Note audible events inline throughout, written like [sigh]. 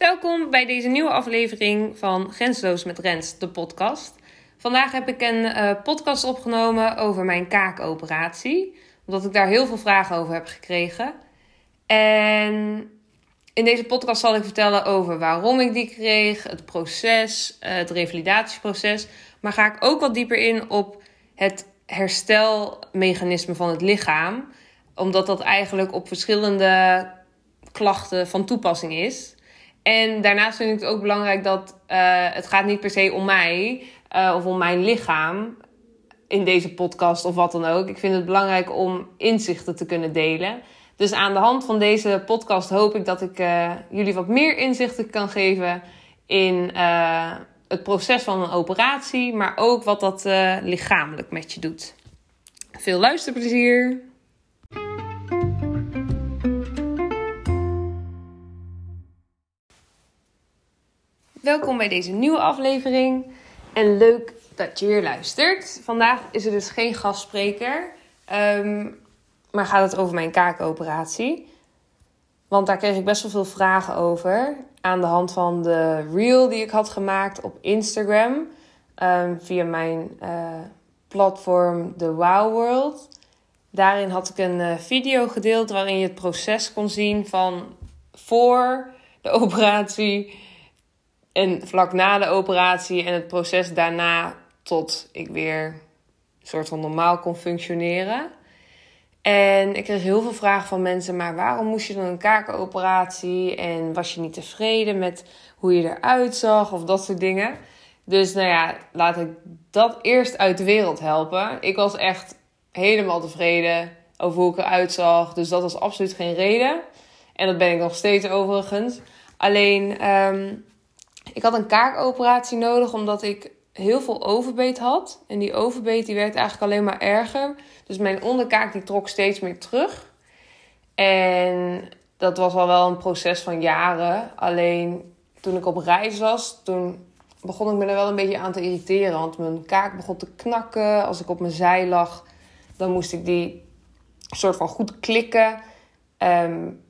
Welkom bij deze nieuwe aflevering van Grensloos met Rens, de podcast. Vandaag heb ik een uh, podcast opgenomen over mijn kaakoperatie, omdat ik daar heel veel vragen over heb gekregen. En in deze podcast zal ik vertellen over waarom ik die kreeg, het proces, uh, het revalidatieproces. Maar ga ik ook wat dieper in op het herstelmechanisme van het lichaam, omdat dat eigenlijk op verschillende klachten van toepassing is. En daarnaast vind ik het ook belangrijk dat uh, het gaat niet per se om mij uh, of om mijn lichaam in deze podcast of wat dan ook. Ik vind het belangrijk om inzichten te kunnen delen. Dus aan de hand van deze podcast hoop ik dat ik uh, jullie wat meer inzichten kan geven in het proces van een operatie, maar ook wat dat lichamelijk met je doet. Veel luisterplezier! Welkom bij deze nieuwe aflevering en leuk dat je weer luistert. Vandaag is er dus geen gastspreker, um, maar gaat het over mijn kaakoperatie. Want daar kreeg ik best wel veel vragen over aan de hand van de reel die ik had gemaakt op Instagram um, via mijn uh, platform The Wow World. Daarin had ik een uh, video gedeeld waarin je het proces kon zien van voor de [laughs] operatie en vlak na de operatie en het proces daarna tot ik weer soort van normaal kon functioneren. En ik kreeg heel veel vragen van mensen, maar waarom moest je dan een kakenoperatie? En was je niet tevreden met hoe je eruit zag of dat soort dingen? Dus nou ja, laat ik dat eerst uit de wereld helpen. Ik was echt helemaal tevreden over hoe ik eruit zag. Dus dat was absoluut geen reden. En dat ben ik nog steeds overigens. Alleen, um, ik had een kaakoperatie nodig omdat ik heel veel overbeet had. En die overbeet die werd eigenlijk alleen maar erger. Dus mijn onderkaak die trok steeds meer terug. En dat was al wel een proces van jaren. Alleen toen ik op reis was, toen begon ik me er wel een beetje aan te irriteren. Want mijn kaak begon te knakken. Als ik op mijn zij lag, dan moest ik die soort van goed klikken. Um,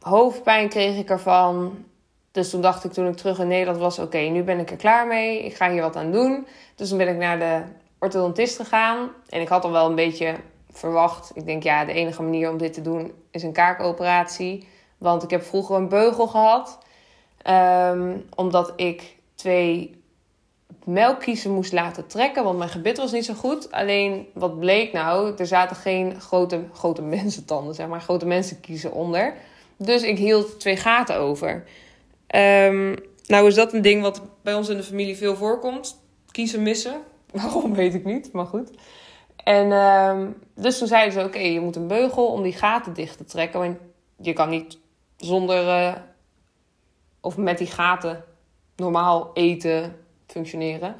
hoofdpijn kreeg ik ervan. Dus toen dacht ik toen ik terug in Nederland was: oké, nu ben ik er klaar mee. Ik ga hier wat aan doen. Dus toen ben ik naar de orthodontist gegaan. En ik had al wel een beetje verwacht. Ik denk, ja, de enige manier om dit te doen is een kaakoperatie. Want ik heb vroeger een beugel gehad. Um, omdat ik twee melkkiezen moest laten trekken. Want mijn gebit was niet zo goed. Alleen, wat bleek nou? Er zaten geen grote, grote [laughs] mensentanden, zeg maar. Grote mensenkiezen onder. Dus ik hield twee gaten over. Um, nou is dat een ding wat bij ons in de familie veel voorkomt. Kiezen missen. [laughs] Waarom weet ik niet, maar goed. En um, dus toen zeiden ze: Oké, je moet een beugel om die gaten dicht te trekken. Want je kan niet zonder uh, of met die gaten normaal eten functioneren.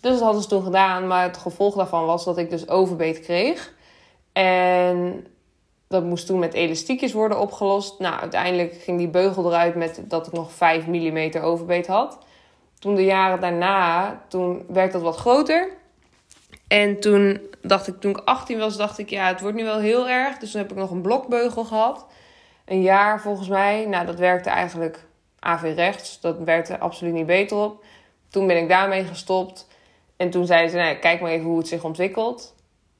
Dus dat hadden ze toen gedaan. Maar het gevolg daarvan was dat ik dus overbeet kreeg. En dat moest toen met elastiekjes worden opgelost. Nou, uiteindelijk ging die beugel eruit met dat ik nog 5 mm overbeet had. Toen de jaren daarna, toen werd dat wat groter. En toen dacht ik, toen ik 18 was, dacht ik, ja, het wordt nu wel heel erg. Dus toen heb ik nog een blokbeugel gehad. Een jaar volgens mij. Nou, dat werkte eigenlijk AV rechts. Dat werkte absoluut niet beter op. Toen ben ik daarmee gestopt. En toen zeiden ze, nou, kijk maar even hoe het zich ontwikkelt.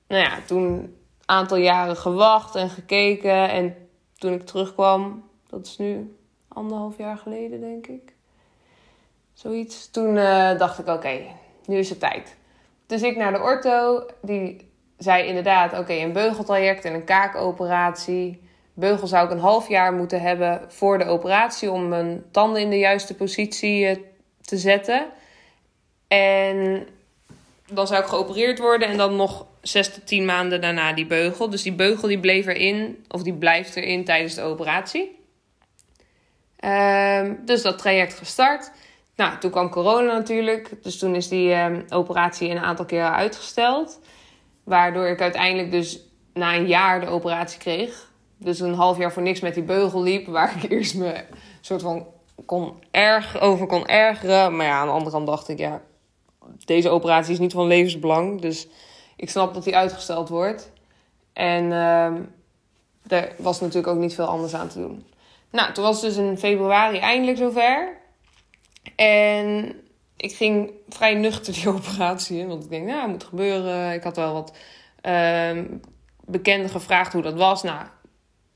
Nou ja, toen aantal jaren gewacht en gekeken. En toen ik terugkwam, dat is nu anderhalf jaar geleden, denk ik. Zoiets. Toen uh, dacht ik, oké, nu is het tijd. Dus ik naar de ortho. Die zei inderdaad, oké, een beugeltraject en een kaakoperatie. Beugel zou ik een half jaar moeten hebben voor de operatie... om mijn tanden in de juiste positie uh, te zetten. En dan zou ik geopereerd worden en dan nog zes tot tien maanden daarna die beugel. Dus die beugel die bleef erin, of die blijft erin tijdens de operatie. Um, dus dat traject gestart. Nou, toen kwam corona natuurlijk. Dus toen is die um, operatie een aantal keren uitgesteld. Waardoor ik uiteindelijk dus na een jaar de operatie kreeg. Dus een half jaar voor niks met die beugel liep. Waar ik eerst me soort van kon erg over kon ergeren. Maar ja, aan de andere kant dacht ik, ja, deze operatie is niet van levensbelang. Dus ik snap dat die uitgesteld wordt. En uh, er was natuurlijk ook niet veel anders aan te doen. Nou, toen was dus in februari eindelijk zover. En ik ging vrij nuchter die [laughs] operatie in. Want ik denk, nou, het moet gebeuren. Ik had wel wat uh, bekenden gevraagd hoe dat was. Nou,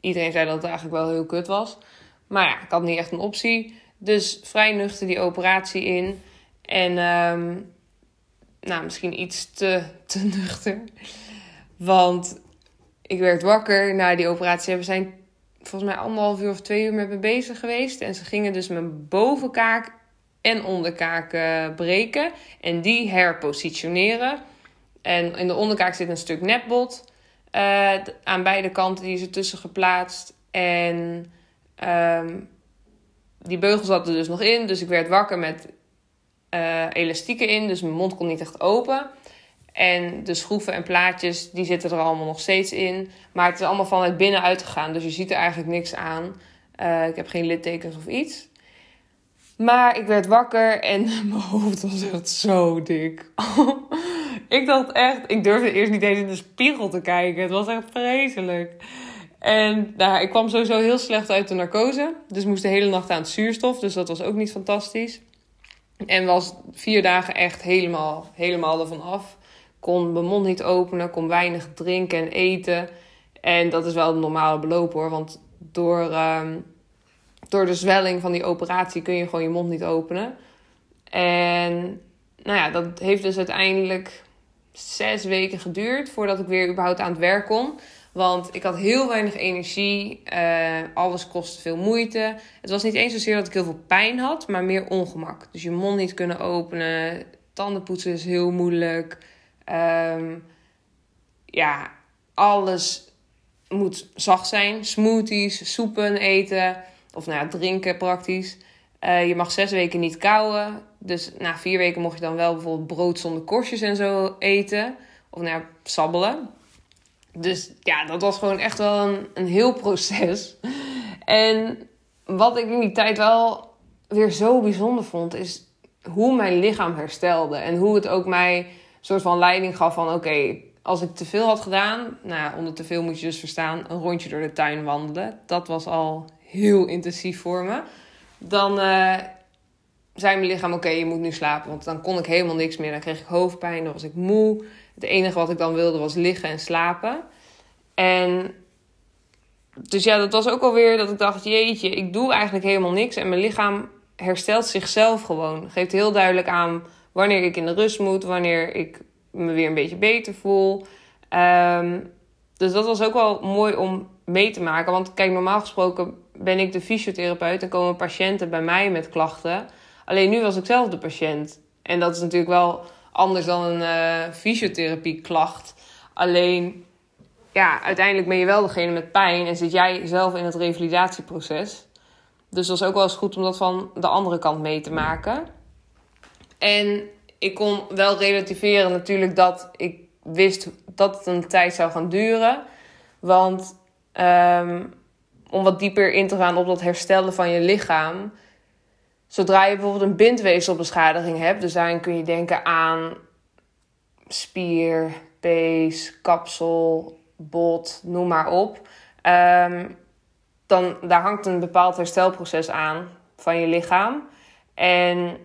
iedereen zei dat het eigenlijk wel heel kut was. Maar ja, ik had niet echt een optie. Dus vrij nuchter die operatie in. En um, nou, misschien iets te, te [laughs] nuchter. Want ik werd wakker na die operatie. We zijn volgens mij anderhalf uur of twee uur met me bezig geweest. En ze gingen dus mijn bovenkaak en onderkaak uh, breken. En die herpositioneren. En in de onderkaak zit een stuk netbot. Uh, aan beide kanten die is er tussen geplaatst. En um, die beugel zat er dus nog in. Dus ik werd wakker met uh, elastieken in. Dus mijn mond kon niet echt open. En de schroeven en plaatjes, die zitten er allemaal nog steeds in. Maar het is allemaal vanuit binnen uitgegaan. Dus je ziet er eigenlijk niks aan. Uh, ik heb geen littekens of iets. Maar ik werd wakker en [laughs] mijn hoofd was echt zo dik. [laughs] ik dacht echt, ik durfde eerst niet eens in de spiegel te kijken. Het was echt vreselijk. En nou, ik kwam sowieso heel slecht uit de narcose. Dus moest de hele nacht aan het zuurstof. Dus dat was ook niet fantastisch. En was vier dagen echt helemaal, helemaal ervan af. Kon mijn mond niet openen, kon weinig drinken en eten. En dat is wel een normale beloop hoor. Want door, um, door de zwelling van die operatie kun je gewoon je mond niet openen. En nou ja, dat heeft dus uiteindelijk zes weken geduurd voordat ik weer überhaupt aan het werk kon. Want ik had heel weinig energie. Uh, alles kostte veel moeite. Het was niet eens zozeer dat ik heel veel pijn had, maar meer ongemak. Dus je mond niet kunnen openen. Tandenpoetsen is heel moeilijk. Um, ja, alles moet zacht zijn. Smoothies, soepen eten. Of nou ja, drinken praktisch. Uh, je mag zes weken niet kauwen. Dus na vier weken mocht je dan wel bijvoorbeeld brood zonder korstjes en zo eten. Of nou ja, sabbelen. Dus ja, dat was gewoon echt wel een, een heel proces. En wat ik in die tijd wel weer zo bijzonder vond, is hoe mijn lichaam herstelde. En hoe het ook mij een soort van leiding gaf van oké, als ik te veel had gedaan, nou onder te veel moet je dus verstaan, een rondje door de tuin wandelen. Dat was al heel intensief voor me. Dan uh, zei mijn lichaam oké, je moet nu slapen. Want dan kon ik helemaal niks meer. Dan kreeg ik hoofdpijn, dan was ik moe. Het enige wat ik dan wilde was liggen en slapen. En dus ja, dat was ook alweer dat ik dacht: jeetje, ik doe eigenlijk helemaal niks. En mijn lichaam herstelt zichzelf gewoon. Geeft heel duidelijk aan wanneer ik in de rust moet, wanneer ik me weer een beetje beter voel. Um, dus dat was ook wel mooi om mee te maken. Want kijk, normaal gesproken ben ik de fysiotherapeut en komen patiënten bij mij met klachten. Alleen nu was ik zelf de patiënt. En dat is natuurlijk wel anders dan een uh, fysiotherapie klacht. Alleen, ja, uiteindelijk ben je wel degene met pijn en zit jij zelf in het revalidatieproces. Dus dat is ook wel eens goed om dat van de andere kant mee te maken. En ik kon wel relativeren natuurlijk dat ik wist dat het een tijd zou gaan duren. Want um, om wat dieper in te gaan op dat herstellen van je lichaam Zodra je bijvoorbeeld een bindweefselbeschadiging hebt, dus daarin kun je denken aan spier, pees, kapsel, bot, noem maar op. Um, dan daar hangt een bepaald herstelproces aan van je lichaam. En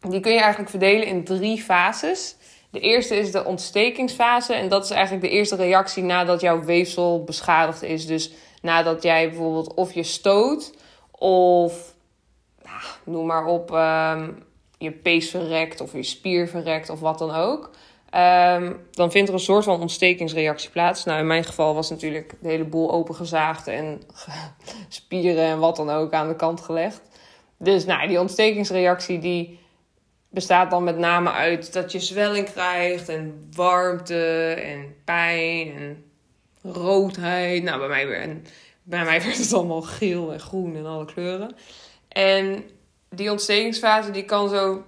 die kun je eigenlijk verdelen in drie fases. De eerste is de ontstekingsfase. En dat is eigenlijk de eerste reactie nadat jouw weefsel beschadigd is. Dus nadat jij bijvoorbeeld of je stoot of noem maar op, um, je pees verrekt of je spier verrekt of wat dan ook. Um, dan vindt er een soort van ontstekingsreactie plaats. Nou, in mijn geval was natuurlijk de hele boel opengezaagd en [laughs] spieren en wat dan ook aan de kant gelegd. Dus nou, die ontstekingsreactie die bestaat dan met name uit dat je zwelling krijgt en warmte en pijn en roodheid. Nou, bij mij, bij mij [laughs] werd het allemaal geel en groen en alle kleuren. En die ontstekingsfase die kan zo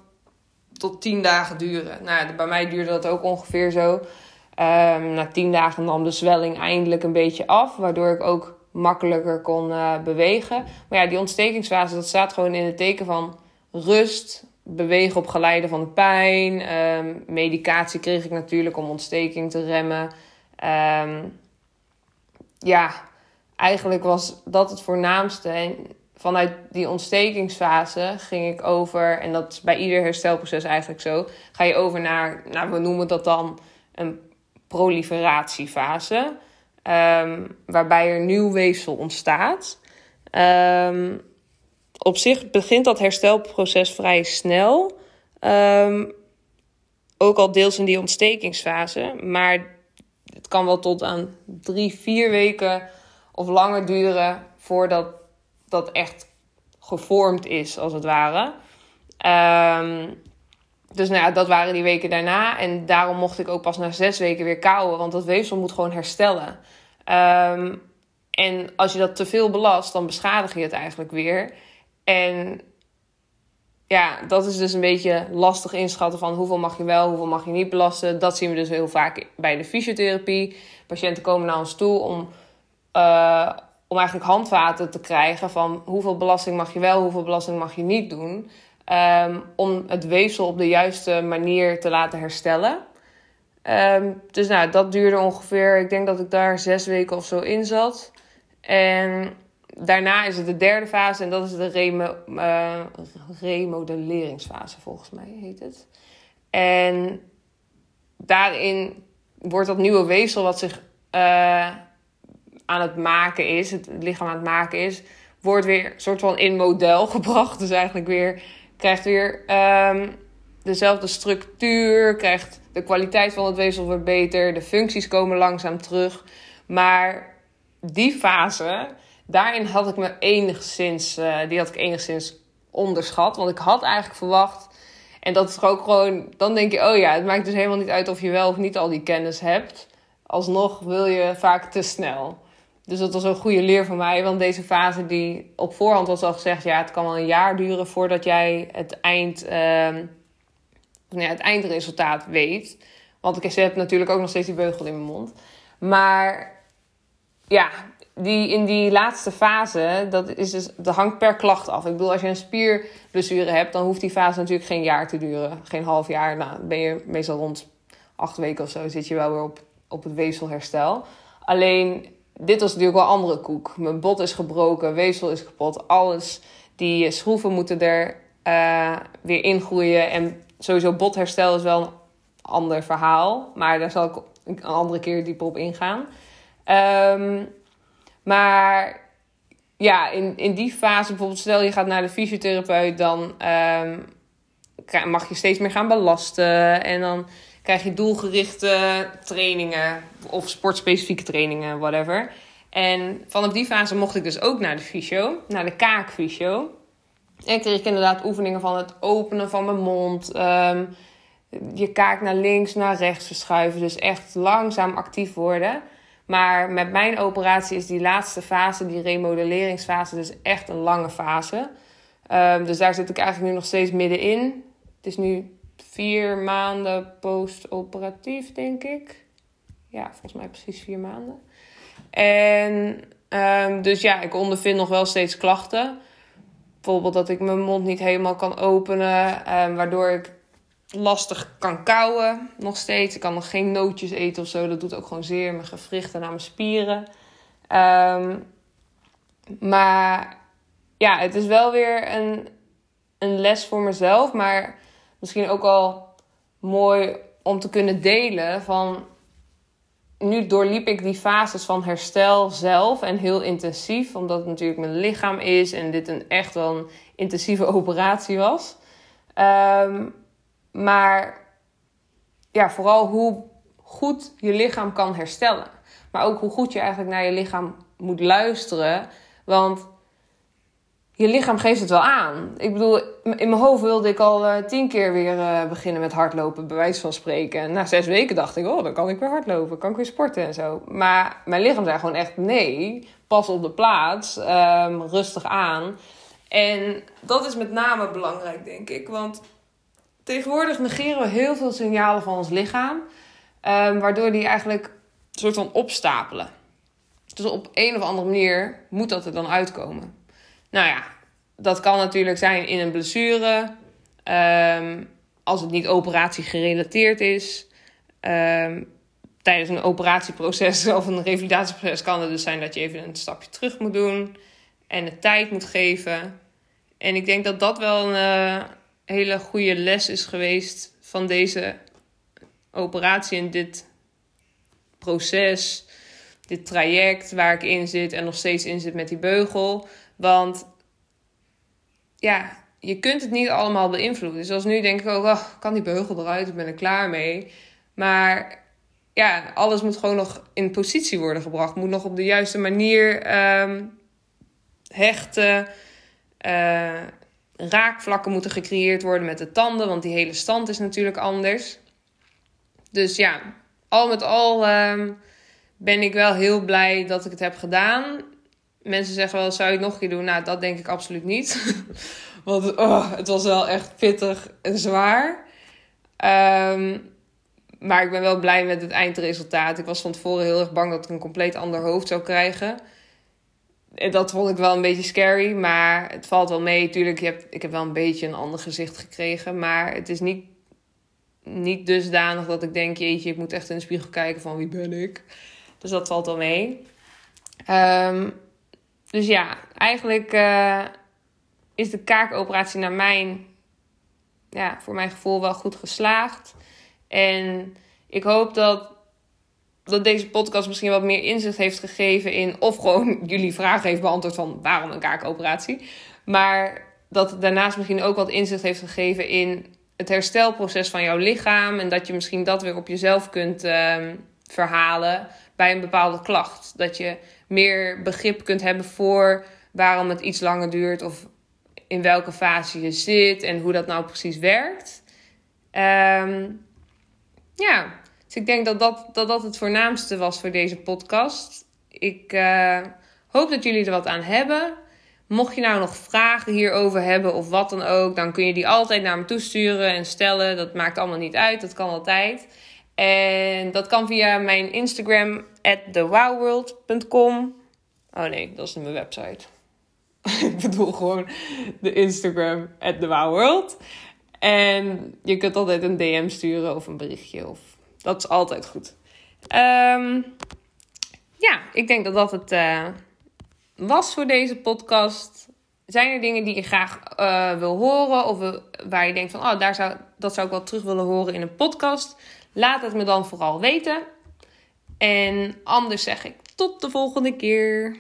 tot 10 dagen duren. Nou, bij mij duurde dat ook ongeveer zo. Um, na 10 dagen nam de zwelling eindelijk een beetje af, waardoor ik ook makkelijker kon uh, bewegen. Maar ja, die ontstekingsfase dat staat gewoon in het teken van rust, bewegen op geleide van de pijn. Um, medicatie kreeg ik natuurlijk om ontsteking te remmen. Um, ja, eigenlijk was dat het voornaamste. Vanuit die ontstekingsfase ging ik over, en dat is bij ieder herstelproces eigenlijk zo, ga je over naar, nou, we noemen dat dan een proliferatiefase, um, waarbij er nieuw weefsel ontstaat. Um, op zich begint dat herstelproces vrij snel. Um, ook al deels in die ontstekingsfase. Maar het kan wel tot aan drie, vier weken of langer duren voordat dat echt gevormd is, als het ware. Um, dus nou ja, dat waren die weken daarna. En daarom mocht ik ook pas na zes weken weer kouwen. Want dat weefsel moet gewoon herstellen. Um, en als je dat te veel belast, dan beschadig je het eigenlijk weer. En ja, dat is dus een beetje lastig inschatten van hoeveel mag je wel, hoeveel mag je niet belasten. Dat zien we dus heel vaak bij de fysiotherapie. Patiënten komen naar ons toe om, uh, om eigenlijk handvaten te krijgen van hoeveel belasting mag je wel, hoeveel belasting mag je niet doen. Um, om het weefsel op de juiste manier te laten herstellen. Um, dus nou, dat duurde ongeveer, ik denk dat ik daar zes weken of zo in zat. En daarna is het de derde fase en dat is de remo uh, remodelleringsfase, volgens mij heet het. En daarin wordt dat nieuwe weefsel wat zich uh, aan het maken is, het lichaam aan het maken is, wordt weer soort van in model [laughs] gebracht. Dus eigenlijk weer krijgt weer um, dezelfde structuur, krijgt de kwaliteit van het weefsel wordt beter, de functies komen langzaam terug. Maar die fase, daarin had ik me enigszins, uh, die had ik enigszins onderschat. Want ik had eigenlijk verwacht, en dat is ook gewoon, dan denk je, oh ja, het maakt dus helemaal niet uit of je wel of niet al die kennis hebt. Alsnog wil je vaak te snel. Dus dat was een goede leer voor mij. Want deze fase die op voorhand was al gezegd... ja, het kan wel een jaar duren voordat jij het, eind, uh, het eindresultaat weet. Want ik heb natuurlijk ook nog steeds die beugel in mijn mond. Maar ja, die, in die laatste fase, dat, is dus, dat hangt per klacht af. Ik bedoel, als je een spierblessure hebt... dan hoeft die fase natuurlijk geen jaar te duren. Geen half jaar. Nou, ben je meestal rond acht weken of zo... zit je wel weer op, op het weefselherstel. Alleen dit was natuurlijk wel andere koek. Mijn bot is gebroken, weefsel is kapot, alles. Die schroeven moeten er uh, weer ingroeien. En sowieso botherstel is wel een ander verhaal. Maar daar zal ik een andere keer dieper op ingaan. Um, maar ja, in, in die fase, bijvoorbeeld stel je gaat naar de fysiotherapeut, dan um, mag je steeds meer gaan belasten. En dan krijg je doelgerichte trainingen of sportspecifieke trainingen, whatever. En vanaf die fase mocht ik dus ook naar de fysio, naar de kaakfysio. En kreeg ik inderdaad oefeningen van het openen van mijn mond. Um, je kaak naar links, naar rechts verschuiven. Dus echt langzaam actief worden. Maar met mijn operatie is die laatste fase, die remodelleringsfase, dus echt een lange fase. Um, dus daar zit ik eigenlijk nu nog steeds middenin. Het is nu vier maanden post-operatief, denk ik. Ja, volgens mij precies vier maanden. En um, dus ja, ik ondervind nog wel steeds klachten. Bijvoorbeeld dat ik mijn mond niet helemaal kan openen, um, waardoor ik lastig kan kauwen nog steeds. Ik kan nog geen nootjes eten of zo. Dat doet ook gewoon zeer mijn gewrichten en aan mijn spieren. Um, maar ja, het is wel weer een, een les voor mezelf. Maar misschien ook al mooi om te kunnen delen van nu doorliep ik die fases van herstel zelf en heel intensief, omdat het natuurlijk mijn lichaam is en dit een echt wel een intensieve [laughs] operatie was. Um, maar ja, vooral hoe goed je lichaam kan herstellen. Maar ook hoe goed je eigenlijk naar je lichaam moet luisteren. Want je lichaam geeft het wel aan. Ik bedoel, in mijn hoofd wilde ik al uh, tien keer weer uh, beginnen met hardlopen, bij wijze van spreken. En na zes weken dacht ik, oh, dan kan ik weer hardlopen, kan ik weer sporten en zo. Maar mijn lichaam zei gewoon echt, nee, pas op de plaats, um, rustig aan. En dat is met name belangrijk, denk ik. Want tegenwoordig negeren we heel veel signalen van ons lichaam, um, waardoor die eigenlijk een soort van opstapelen. Dus op een of andere manier moet dat er dan uitkomen. Nou ja, dat kan natuurlijk zijn in een blessure. Um, als het niet operatie gerelateerd is. Um, tijdens een operatieproces [laughs] of een revalidatieproces kan het dus zijn dat je even een stapje terug moet doen en de tijd moet geven. En ik denk dat dat wel een uh, hele goede les is geweest van deze operatie en dit proces, dit traject waar ik in zit en nog steeds in zit met die beugel. Want ja, je kunt het niet allemaal beïnvloeden. Dus als nu denk ik ook, oh, kan die beugel eruit, ik ben er klaar mee. Maar ja, alles moet gewoon nog in positie worden gebracht. Moet nog op de juiste manier um, hechten. Uh, raakvlakken moeten gecreëerd worden met de tanden, want die hele stand is natuurlijk anders. Dus ja, al met al um, ben ik wel heel blij dat ik het heb gedaan. Mensen zeggen wel, zou je het nog een keer doen? Nou, dat denk ik absoluut niet. [laughs] Want oh, het was wel echt pittig en zwaar. Um, maar ik ben wel blij met het eindresultaat. Ik was van tevoren heel erg bang dat ik een compleet ander hoofd zou krijgen. En dat vond ik wel een beetje scary. Maar het valt wel mee. Tuurlijk, ik heb, ik heb wel een beetje een ander gezicht gekregen. Maar het is niet, niet dusdanig dat ik denk... jeetje, ik moet echt in de spiegel kijken van wie ben ik. Dus dat valt wel mee. Um, dus ja, eigenlijk uh, is de kaakoperatie naar mijn... Ja, voor mijn gevoel wel goed geslaagd. En ik hoop dat, dat deze podcast misschien wat meer inzicht heeft gegeven in. of gewoon [laughs] jullie vragen heeft beantwoord van waarom een kaakoperatie. Maar dat het daarnaast misschien ook wat inzicht heeft gegeven in het herstelproces van jouw lichaam. En dat je misschien dat weer op jezelf kunt uh, verhalen bij een bepaalde klacht. Dat je meer begrip kunt hebben voor waarom het iets langer duurt of in welke fase je zit en hoe dat nou precies werkt. Um, ja, dus ik denk dat dat, dat dat het voornaamste was voor deze podcast. Ik uh, hoop dat jullie er wat aan hebben. Mocht je nou nog vragen hierover hebben of wat dan ook, dan kun je die altijd naar me toesturen en stellen. Dat maakt allemaal niet uit, dat kan altijd. En dat kan via mijn Instagram, thewowworld.com. Oh nee, dat is mijn website. [laughs] ik bedoel gewoon de Instagram, thewowworld. En je kunt altijd een DM sturen of een berichtje. Of, dat is altijd goed. Um, ja, ik denk dat dat het uh, was voor deze podcast. Zijn er dingen die je graag uh, wil horen? Of waar je denkt van, oh, daar zou, dat zou ik wel terug willen horen in een podcast? Laat het me dan vooral weten. En anders zeg ik tot de volgende keer.